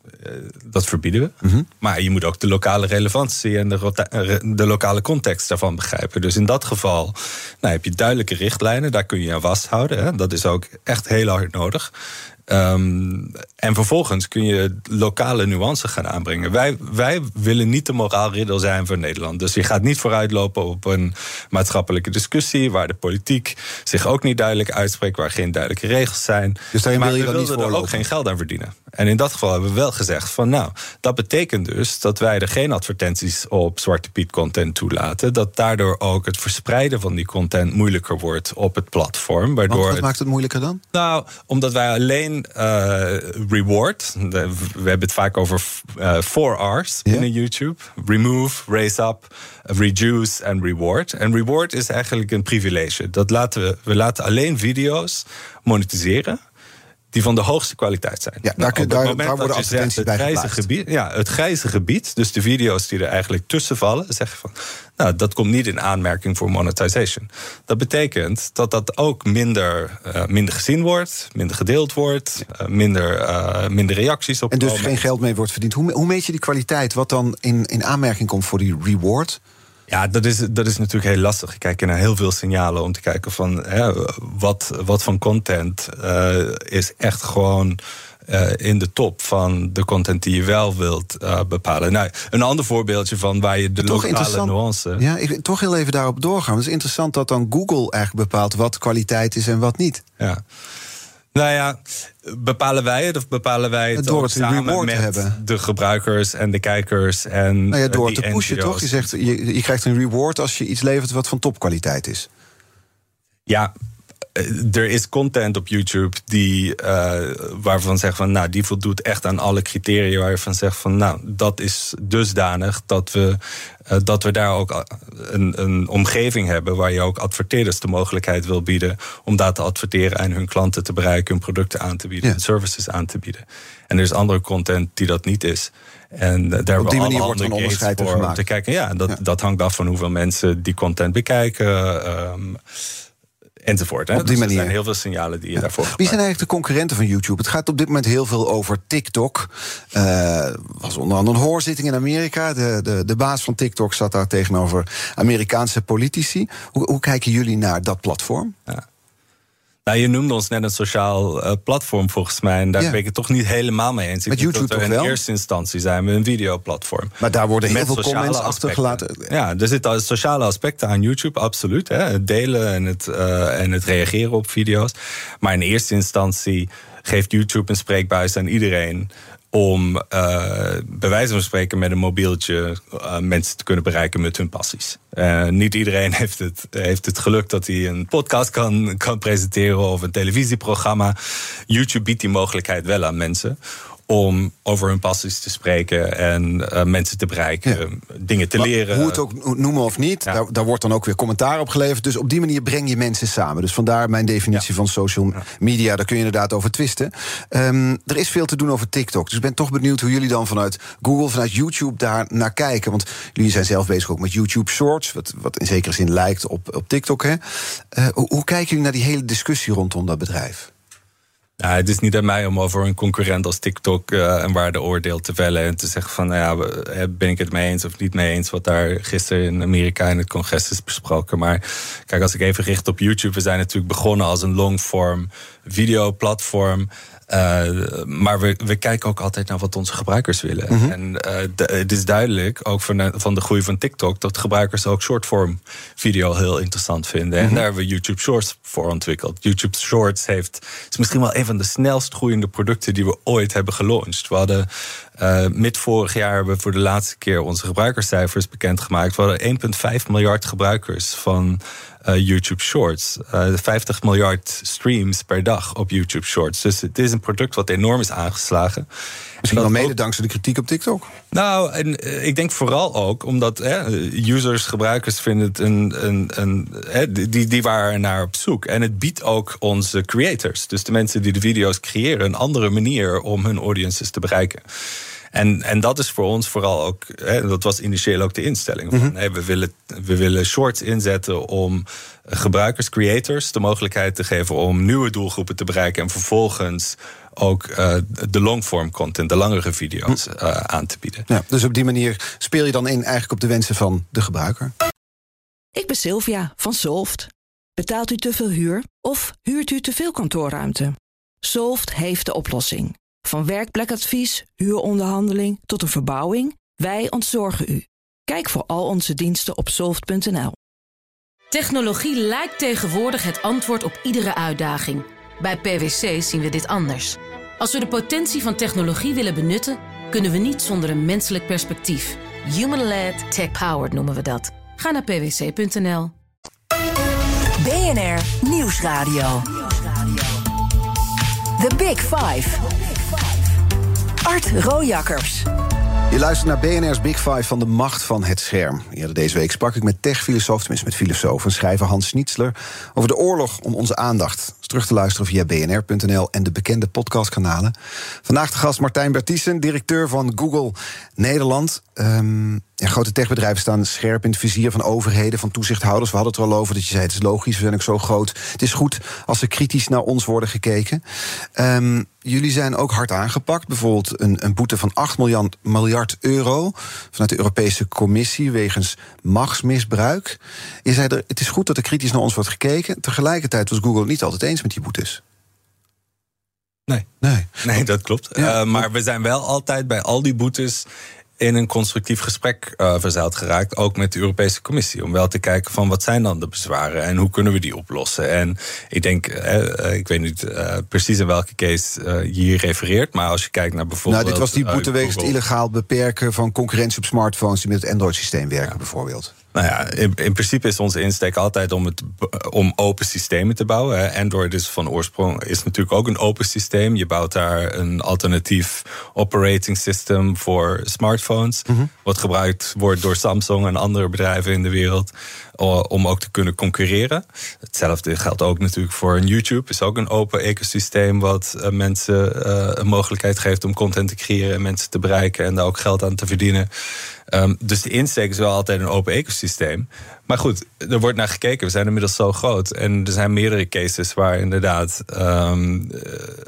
dat verbieden we. Mhm. Maar je moet ook de lokale relevantie en de, eh, de, lokale context daarvan begrijpen. Dus in dat geval nou, heb je duidelijke richtlijnen, daar kun je aan vasthouden. Hè. Dat is ook echt heel hard nodig. Um, en vervolgens kun je lokale nuances gaan aanbrengen. Wij, wij willen niet de moraalridder zijn voor Nederland. Dus je gaat niet vooruitlopen op een maatschappelijke discussie... waar de politiek zich ook niet duidelijk uitspreekt... waar geen duidelijke regels zijn. Dus daar maar wil je we wilden er ook geen geld aan verdienen. En in dat geval hebben we wel gezegd van... nou, dat betekent dus dat wij er geen advertenties op Zwarte Piet content toelaten. Dat daardoor ook het verspreiden van die content moeilijker wordt op het platform. Waardoor wat maakt het moeilijker dan? Nou, omdat wij alleen uh, reward... we hebben het vaak over uh, four R's binnen YouTube. Remove, raise up, reduce en reward. En reward is eigenlijk een privilege. Dat laten we, we laten alleen video's monetiseren die van de hoogste kwaliteit zijn. Ja, daar, nou, daar, daar worden advertenties bij grijze gebied, Ja, het grijze gebied, dus de video's die er eigenlijk tussen vallen... zeggen van, nou, dat komt niet in aanmerking voor monetization. Dat betekent dat dat ook minder, uh, minder gezien wordt, minder gedeeld wordt... Uh, minder, uh, minder reacties op En dus geen geld mee wordt verdiend. Hoe, hoe meet je die kwaliteit? Wat dan in, in aanmerking komt voor die reward... Ja, dat is, dat is natuurlijk heel lastig. Je kijkt naar heel veel signalen om te kijken van hè, wat, wat van content uh, is echt gewoon. Uh, in de top van de content die je wel wilt uh, bepalen. Nou, een ander voorbeeldje van waar je de toch lokale nuance... Ja, ik toch heel even daarop doorgaan. Het is interessant dat dan Google eigenlijk bepaalt... wat kwaliteit is en wat niet. Ja. Nou ja, bepalen wij het of bepalen wij het door het samen met hebben. de gebruikers en de kijkers en nou ja, door te pushen toch? Je zegt je, je krijgt een reward als je iets levert wat van topkwaliteit is. Ja, er is content op YouTube die, uh, waarvan zegt van, nou, die voldoet echt aan alle criteria. Waar je van zegt van, nou, dat is dusdanig dat we, uh, dat we daar ook een, een omgeving hebben waar je ook adverteerders de mogelijkheid wil bieden om daar te adverteren en hun klanten te bereiken, hun producten aan te bieden, ja. services aan te bieden. En er is andere content die dat niet is. En daar op die manier wordt een onderscheid voor gemaakt. te kijken. Ja, dat, ja. dat hangt af van hoeveel mensen die content bekijken. Um, enzovoort. Hè? Op die dus manier. Er zijn heel veel signalen die je daarvoor Wie zijn eigenlijk de concurrenten van YouTube? Het gaat op dit moment heel veel over TikTok. Uh, was onder andere een hoorzitting in Amerika. De, de, de baas van TikTok zat daar tegenover Amerikaanse politici. Hoe, hoe kijken jullie naar dat platform? Ja. Nou, je noemde ons net een sociaal uh, platform volgens mij. En daar Ja. ben ik het toch niet helemaal mee eens. Ik Met YouTube dat we toch in wel? eerste instantie zijn we een videoplatform. Maar daar worden heel veel comments achtergelaten. Ja, er zitten sociale aspecten aan YouTube, absoluut. Hè? Het delen en het, uh, en het reageren op video's. Maar in eerste instantie geeft YouTube een spreekbuis aan iedereen om uh, bij wijze van spreken met een mobieltje uh, mensen te kunnen bereiken met hun passies. Uh, niet iedereen (laughs) heeft het, heeft het geluk dat hij een podcast kan, kan presenteren of een televisieprogramma. YouTube biedt die mogelijkheid wel aan mensen om over hun passies te spreken en uh, mensen te bereiken, ja. dingen te maar leren. Hoe het ook noemen of niet, ja. daar, daar, wordt dan ook weer commentaar op geleverd. Dus op die manier breng je mensen samen. Dus vandaar mijn definitie ja. van social media. Daar kun je inderdaad over twisten. Um, er is veel te doen over TikTok. Dus ik ben toch benieuwd hoe jullie dan vanuit Google, vanuit YouTube daar naar kijken. Want jullie zijn zelf bezig ook met YouTube Shorts, wat, wat in zekere zin lijkt op, op TikTok. Hè? Uh, hoe, hoe kijken jullie naar die hele discussie rondom dat bedrijf? Ja, het is niet aan mij om over een concurrent als TikTok uh, een waardeoordeel te vellen. En te zeggen van, nou ja, ben ik het mee eens of niet mee eens. Wat daar gisteren in Amerika in het congres is besproken. Maar kijk, als ik even richt op YouTube. We zijn natuurlijk begonnen als een longform videoplatform. Uh, maar we, we kijken ook altijd naar wat onze gebruikers willen. Mm -hmm. En de, het is duidelijk, ook van de, van de groei van TikTok, dat gebruikers ook shortform video heel interessant vinden. Mm -hmm. En daar hebben we YouTube Shorts voor ontwikkeld. YouTube Shorts heeft, is misschien wel een van de snelst groeiende producten die we ooit hebben gelaunched. We hadden uh, mid vorig jaar hebben we voor de laatste keer onze gebruikerscijfers bekendgemaakt. We hadden 1,5 miljard gebruikers van YouTube Shorts. Uh, 50 miljard streams per dag op YouTube Shorts. Dus het is een product wat enorm is aangeslagen. Misschien wel mede ook... dankzij de kritiek op TikTok? Nou, en uh, ik denk vooral ook omdat hè, users, gebruikers vinden het een. een, een hè, die, die waren naar op zoek. En het biedt ook onze creators, dus de mensen die de video's creëren, een andere manier om hun audiences te bereiken. En, en dat is voor ons vooral ook, hè, dat was initieel ook de instelling. Van, hè, we, willen, we willen shorts inzetten om gebruikers, creators, de mogelijkheid te geven om nieuwe doelgroepen te bereiken. En vervolgens ook uh, de longform content, de langere video's, uh, aan te bieden. Ja, dus op die manier speel je dan in eigenlijk op de wensen van de gebruiker. Ik ben Sylvia van Solft. Betaalt u te veel huur of huurt u te veel kantoorruimte? Solft heeft de oplossing. Van werkplekadvies, huuronderhandeling tot een verbouwing, wij ontzorgen u. Kijk voor al onze diensten op soft.nl. Technologie lijkt tegenwoordig het antwoord op iedere uitdaging. Bij PwC zien we dit anders. Als we de potentie van technologie willen benutten, kunnen we niet zonder een menselijk perspectief. Human-led, tech-powered noemen we dat. Ga naar pwc.nl. BNR Nieuwsradio. The Big Five. Art Rojakkers. Je luistert naar BNR's Big Five van de macht van het scherm. Eerder deze week sprak ik met tech-filosoof, tenminste met filosoof en schrijver Hans Schnitzler... over de oorlog om onze aandacht. Terug te luisteren via bnr.nl en de bekende podcastkanalen. Vandaag de gast Martijn Bertiessen, directeur van Google Nederland. Um, ja, grote techbedrijven staan scherp in het vizier van overheden, van toezichthouders. We hadden het er al over dat je zei: het is logisch, we zijn ook zo groot. Het is goed als er kritisch naar ons worden gekeken. Um, jullie zijn ook hard aangepakt. Bijvoorbeeld een, een boete van 8 miljard, euro vanuit de Europese Commissie wegens machtsmisbruik. Je zei er: het is goed dat er kritisch naar ons wordt gekeken. Tegelijkertijd was Google niet altijd eens met die boetes. Nee. Nee. nee, dat klopt. Ja. Uh, maar we zijn wel altijd bij al die boetes in een constructief gesprek uh, verzeild geraakt, ook met de Europese Commissie, om wel te kijken van wat zijn dan de bezwaren en hoe kunnen we die oplossen. En ik denk, uh, ik weet niet uh, precies in welke case je hier refereert, maar als je kijkt naar bijvoorbeeld. Nou, dit was die boete wegens het illegaal beperken van concurrentie op smartphones die met het Android-systeem werken, ja. bijvoorbeeld. Nou ja, in, in, principe is onze insteek altijd om, het, om open systemen te bouwen. Android is van oorsprong is natuurlijk ook een open systeem. Je bouwt daar een alternatief operating system voor smartphones. Mm-hmm. Wat gebruikt wordt door Samsung en andere bedrijven in de wereld. Om ook te kunnen concurreren. Hetzelfde geldt ook natuurlijk voor YouTube. is ook een open ecosysteem wat uh, mensen uh, een mogelijkheid geeft om content te creëren en mensen te bereiken en daar ook geld aan te verdienen. Um, dus de insteek is wel altijd een open ecosysteem. Maar goed, er wordt naar gekeken. We zijn inmiddels zo groot. En er zijn meerdere cases waar inderdaad um,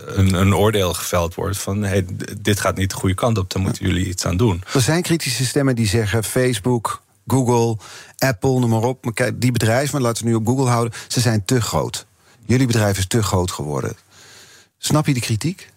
een, een, oordeel geveld wordt van hey, dit gaat niet de goede kant op, daar moeten jullie iets aan doen. Er zijn kritische stemmen die zeggen Facebook, Google, Apple, noem maar op. Die bedrijven, maar laten we nu op Google houden, ze zijn te groot. Jullie bedrijf is te groot geworden. Snap je de kritiek?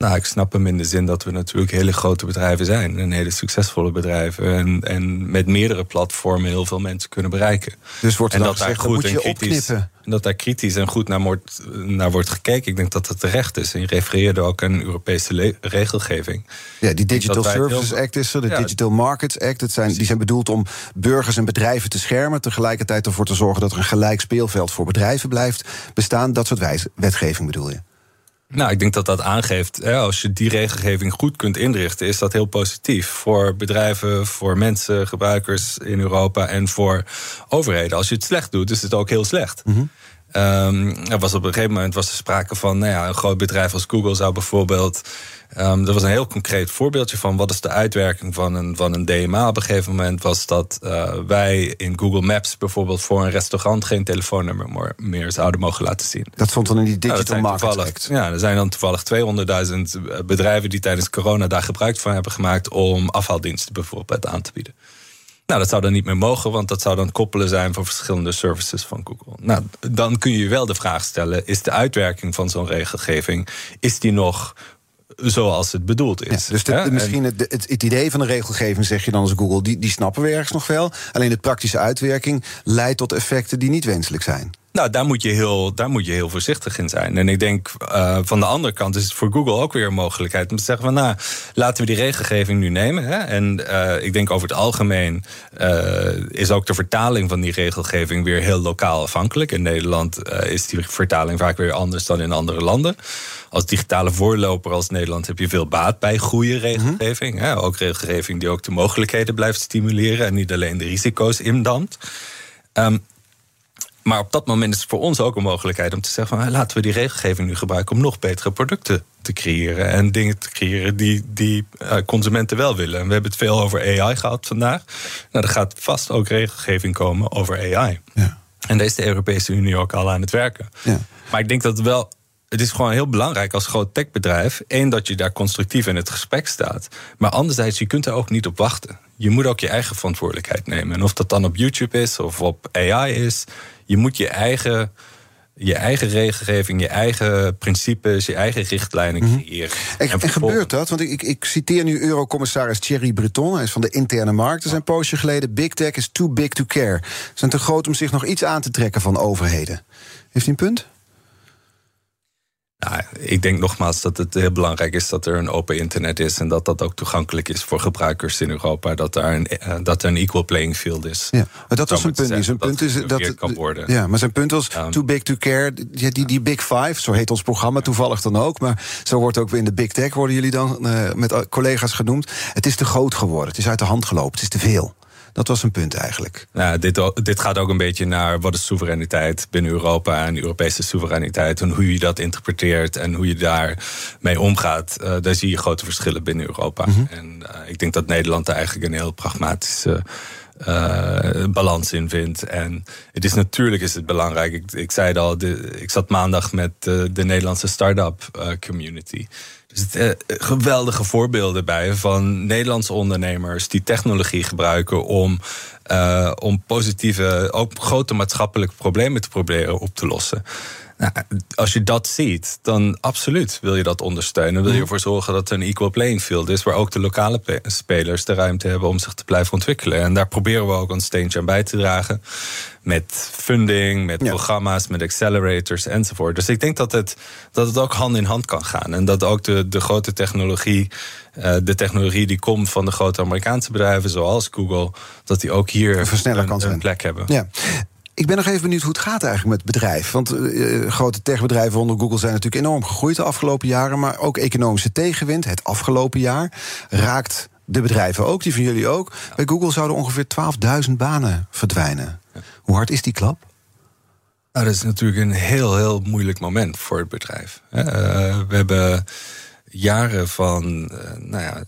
Nou, ik snap hem in de zin dat we natuurlijk hele grote bedrijven zijn. En hele succesvolle bedrijven. En, en met meerdere platformen heel veel mensen kunnen bereiken. Dus wordt er en dat daar gezegd, goed en kritisch, en dat daar kritisch en goed naar wordt, naar wordt gekeken. Ik denk dat het terecht is. En je refereerde ook aan Europese regelgeving. Ja, die Digital Services Act is er, de ja, Digital Markets Act. Het zijn, die zijn bedoeld om burgers en bedrijven te schermen. Tegelijkertijd ervoor te zorgen dat er een gelijk speelveld voor bedrijven blijft bestaan. Dat soort wetgeving bedoel je? Nou, ik denk dat dat aangeeft, hè, als je die regelgeving goed kunt inrichten, is dat heel positief voor bedrijven, voor mensen, gebruikers in Europa en voor overheden. Als je het slecht doet, is het ook heel slecht. Um, er was op een gegeven moment was er sprake van, nou ja, een groot bedrijf als Google zou bijvoorbeeld. Um, er was een heel concreet voorbeeldje van wat is de uitwerking van een, van een DMA. Op een gegeven moment was dat uh, wij in Google Maps bijvoorbeeld voor een restaurant geen telefoonnummer meer zouden mogen laten zien. Dat stond dan in die digital nou, market Ja, er zijn dan toevallig 200.000 bedrijven die tijdens corona daar gebruik van hebben gemaakt om afhaaldiensten bijvoorbeeld aan te bieden. Nou, dat zou dan niet meer mogen, want dat zou dan koppelen zijn voor verschillende services van Google. Nou, dan kun je wel de vraag stellen: is de uitwerking van zo'n regelgeving, is die nog zoals het bedoeld is. dus de, misschien het, het, het, idee van de regelgeving, zeg je dan als Google, die, die snappen we ergens nog wel. Alleen de praktische uitwerking leidt tot effecten die niet wenselijk zijn. Nou, daar moet je heel, daar moet je heel voorzichtig in zijn. En ik denk uh, van de andere kant is het voor Google ook weer een mogelijkheid om te zeggen van nou, laten we die regelgeving nu nemen. Hè? En uh, ik denk over het algemeen uh, is ook de vertaling van die regelgeving weer heel lokaal afhankelijk. In Nederland is die vertaling vaak weer anders dan in andere landen. Als digitale voorloper als Nederland heb je veel baat bij goede regelgeving. hè? Ook regelgeving die ook de mogelijkheden blijft stimuleren en niet alleen de risico's indampt. Um, maar op dat moment is het voor ons ook een mogelijkheid om te zeggen: van, laten we die regelgeving nu gebruiken om nog betere producten te creëren. En dingen te creëren die, die uh, consumenten wel willen. En we hebben het veel over AI gehad vandaag. Nou, er gaat vast ook regelgeving komen over AI. Ja. En daar is de Europese Unie ook al aan het werken. Ja. Maar ik denk dat het wel het is gewoon heel belangrijk als groot techbedrijf. één, dat je daar constructief in het gesprek staat. Maar anderzijds, je kunt er ook niet op wachten. Je moet ook je eigen verantwoordelijkheid nemen. En of dat dan op YouTube is of op AI is je moet je eigen, je eigen regelgeving, je eigen principes, je eigen richtlijnen mhm. creëren. En, en, gebeurt dat? Want ik, ik, citeer nu Eurocommissaris Thierry Breton. Hij is van de interne markt. Er zijn een poosje geleden. Big tech is too big to care. Ze zijn te groot om zich nog iets aan te trekken van overheden. Heeft hij een punt? Nou, ik denk nogmaals dat het heel belangrijk is dat er een open internet is en dat dat ook toegankelijk is voor gebruikers in Europa. Dat er een, eh, dat er een equal playing field is. Ja, maar dat was een punt. Zijn punt is dat. Kan worden. Ja, maar zijn punt was too big to care. Die, die, die Big Five, zo heet ons programma toevallig dan ook. Maar zo wordt ook in de Big Tech worden jullie dan uh, met collega's genoemd. Het is te groot geworden. Het is uit de hand gelopen. Het is te veel. Dat was een punt eigenlijk. Nou, dit, dit gaat ook een beetje naar wat is soevereiniteit binnen Europa en Europese soevereiniteit. En hoe je dat interpreteert en hoe je daarmee omgaat. Uh, daar zie je grote verschillen binnen Europa. Mhm. En uh, ik denk dat Nederland daar eigenlijk een heel pragmatische. Uh, balans in vindt. En het is natuurlijk is het belangrijk. Ik, ik zei het al, ik zat maandag met de, de Nederlandse start-up community. Er zitten uh, geweldige voorbeelden bij van Nederlandse ondernemers die technologie gebruiken om, om positieve, ook grote maatschappelijke problemen te proberen op te lossen. Nou, als je dat ziet, dan absoluut wil je dat ondersteunen. Wil je ervoor zorgen dat er een equal playing field is... waar ook de lokale spelers de ruimte hebben om zich te blijven ontwikkelen. En daar proberen we ook een steentje aan bij te dragen. Met funding, met programma's, met accelerators enzovoort. Dus ik denk dat het, dat het ook hand in hand kan gaan. En dat ook de, de grote technologie, uh, de technologie die komt van de grote Amerikaanse bedrijven... zoals Google, dat die ook hier een, een plek hebben. Ja. Ik ben nog even benieuwd hoe het gaat eigenlijk met het bedrijf. Want uh, grote techbedrijven onder Google zijn natuurlijk enorm gegroeid de afgelopen jaren. Maar ook economische tegenwind, het afgelopen jaar, raakt de bedrijven ook, die van jullie ook. Bij Google zouden ongeveer 12.000 banen verdwijnen. Hoe hard is die klap? Nou, dat is natuurlijk een heel, heel moeilijk moment voor het bedrijf. Uh, we hebben jaren van, nou ja,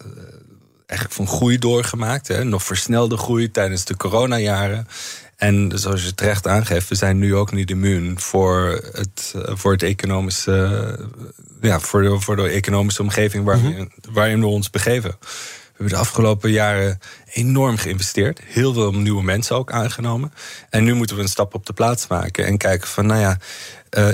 eigenlijk van groei doorgemaakt. Hè? Nog versnelde groei tijdens de coronajaren. En zoals je terecht aangeeft, we zijn nu ook niet immuun voor het, eh, voor het economische, eh, ja, voor de, voor de economische omgeving waarin, mm -hmm. waarin we ons begeven. We hebben de afgelopen jaren enorm geïnvesteerd. Heel veel nieuwe mensen ook aangenomen. En nu moeten we een stap op de plaats maken en kijken van, nou ja, uh,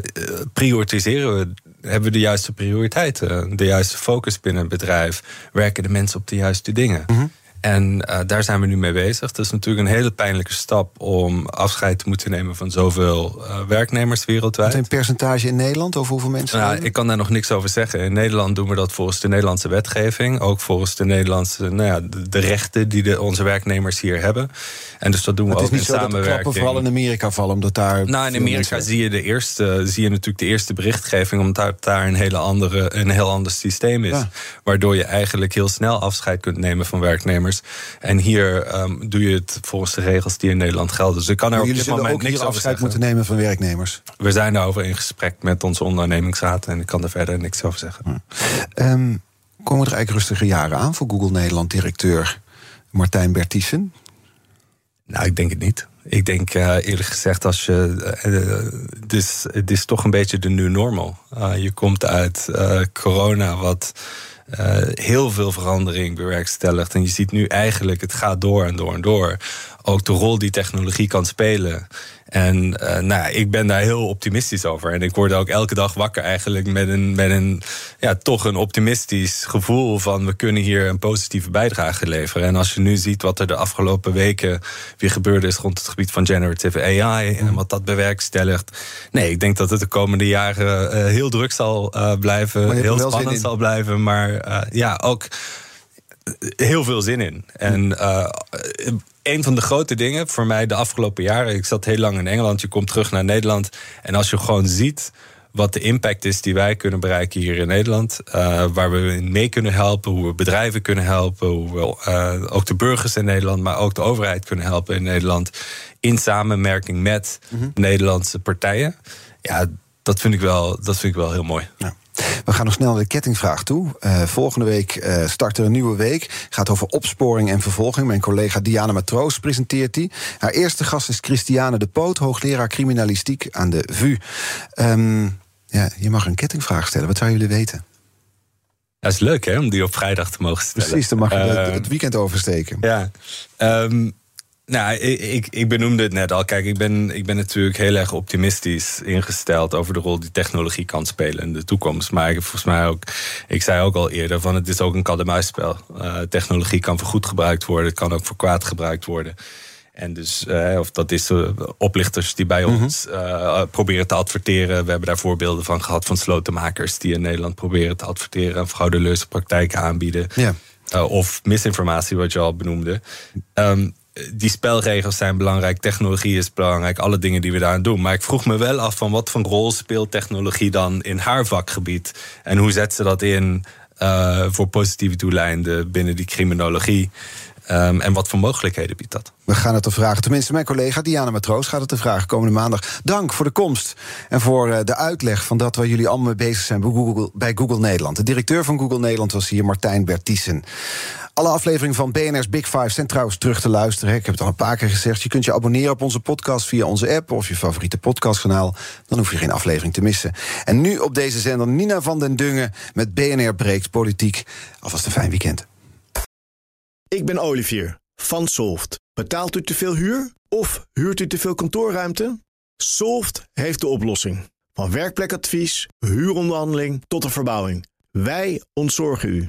prioritiseren we hebben we de juiste prioriteiten, de juiste focus binnen het bedrijf, werken de mensen op de juiste dingen. Mm En uh, daar zijn we nu mee bezig. Het is natuurlijk een hele pijnlijke stap om afscheid te moeten nemen van zoveel uh, werknemers wereldwijd. Wat een percentage in Nederland? Over hoeveel mensen? Nou, ik kan daar nog niks over zeggen. In Nederland doen we dat volgens de Nederlandse wetgeving. Ook volgens de Nederlandse nou ja, de, de rechten die de, onze werknemers hier hebben. En dus dat doen we ook in samenwerking. Het is vooral in Amerika vallen, omdat daar. Nou, in Amerika zie je, de eerste, zie je natuurlijk de eerste berichtgeving, omdat daar een, hele andere, een heel ander systeem is. Ja. Waardoor je eigenlijk heel snel afscheid kunt nemen van werknemers. En hier um, doe je het volgens de regels die in Nederland gelden. Dus ik kan er op dit moment ook niks over afscheid zeggen. moeten nemen van werknemers. We zijn daarover in gesprek met onze ondernemingsraad en ik kan er verder niks over zeggen. Um, komen er eigenlijk rustige jaren aan voor Google Nederland directeur Martijn Bertiessen? Nou, ik denk het niet. Ik denk uh, eerlijk gezegd, als je. Uh, het, is, het is toch een beetje de new normal. Uh, je komt uit corona, wat heel veel verandering bewerkstelligt. En je ziet nu eigenlijk, het gaat door en door en door. Ook de rol die technologie kan spelen. En uh, nou, ik ben daar heel optimistisch over. En ik word ook elke dag wakker eigenlijk met een, met een ja, toch een optimistisch gevoel van we kunnen hier een positieve bijdrage leveren. En als je nu ziet wat er de afgelopen weken weer gebeurd is rond het gebied van generative AI en wat dat bewerkstelligt. Nee, ik denk dat het de komende jaren uh, heel druk zal uh, blijven, heel spannend zal blijven. Maar ja, ook heel veel zin in. En uh, een van de grote dingen voor mij de afgelopen jaren. Ik zat heel lang in Engeland, je komt terug naar Nederland. En als je gewoon ziet wat de impact is die wij kunnen bereiken hier in Nederland. Uh, waar we mee kunnen helpen, hoe we bedrijven kunnen helpen, hoe we uh, ook de burgers in Nederland, maar ook de overheid kunnen helpen in Nederland. In samenwerking met mm -hmm. Nederlandse partijen. Ja, dat vind ik wel, dat vind ik wel heel mooi. Ja. We gaan nog snel naar de kettingvraag toe. Uh, volgende week uh, start er een nieuwe week. Gaat over opsporing en vervolging. Mijn collega Diana Matroos presenteert die. Haar eerste gast is Christiane de Poot, hoogleraar criminalistiek aan de VU. Um, ja, je mag een kettingvraag stellen. Wat zou jullie weten? Dat is leuk, hè, om die op vrijdag te mogen stellen. Precies, dan mag je uh, het weekend oversteken. Ja. Um, nou, ik, ik benoemde het net al. Kijk, ik ben, ik ben natuurlijk heel erg optimistisch ingesteld over de rol die technologie kan spelen in de toekomst. Maar ik volgens mij ook, ik zei ook al eerder, van het is ook een kat-en-muisspel. Uh, technologie kan voor goed gebruikt worden, het kan ook voor kwaad gebruikt worden. En dus, uh, of dat is oplichters die bij mm-hmm. ons uh, proberen te adverteren. We hebben daar voorbeelden van gehad van slotenmakers die in Nederland proberen te adverteren en fraudeleuze praktijken aanbieden. Yeah. of misinformatie, wat je al benoemde. Um, die spelregels zijn belangrijk, technologie is belangrijk, alle dingen die we daaraan doen. Maar ik vroeg me wel af van wat voor rol speelt technologie dan in haar vakgebied? En hoe zet ze dat in uh, voor positieve doeleinden binnen die criminologie? Um, en wat voor mogelijkheden biedt dat? We gaan het te vragen. Tenminste, mijn collega Diana Matroos gaat het te vragen komende maandag. Dank voor de komst en voor uh, de uitleg van dat waar jullie allemaal mee bezig zijn bij Google, bij Google Nederland. De directeur van Google Nederland was hier, Martijn Bertiessen. Alle afleveringen van BNR's Big Five zijn trouwens terug te luisteren. Ik heb het al een paar keer gezegd. Je kunt je abonneren op onze podcast via onze app of je favoriete podcastkanaal. Dan hoef je geen aflevering te missen. En nu op deze zender Nina van den Dungen met BNR Breekt Politiek. Alvast een fijn weekend. Ik ben Olivier van Solft. Betaalt u te veel huur of huurt u te veel kantoorruimte? Solft heeft de oplossing. Van werkplekadvies, huuronderhandeling tot de verbouwing. Wij ontzorgen u.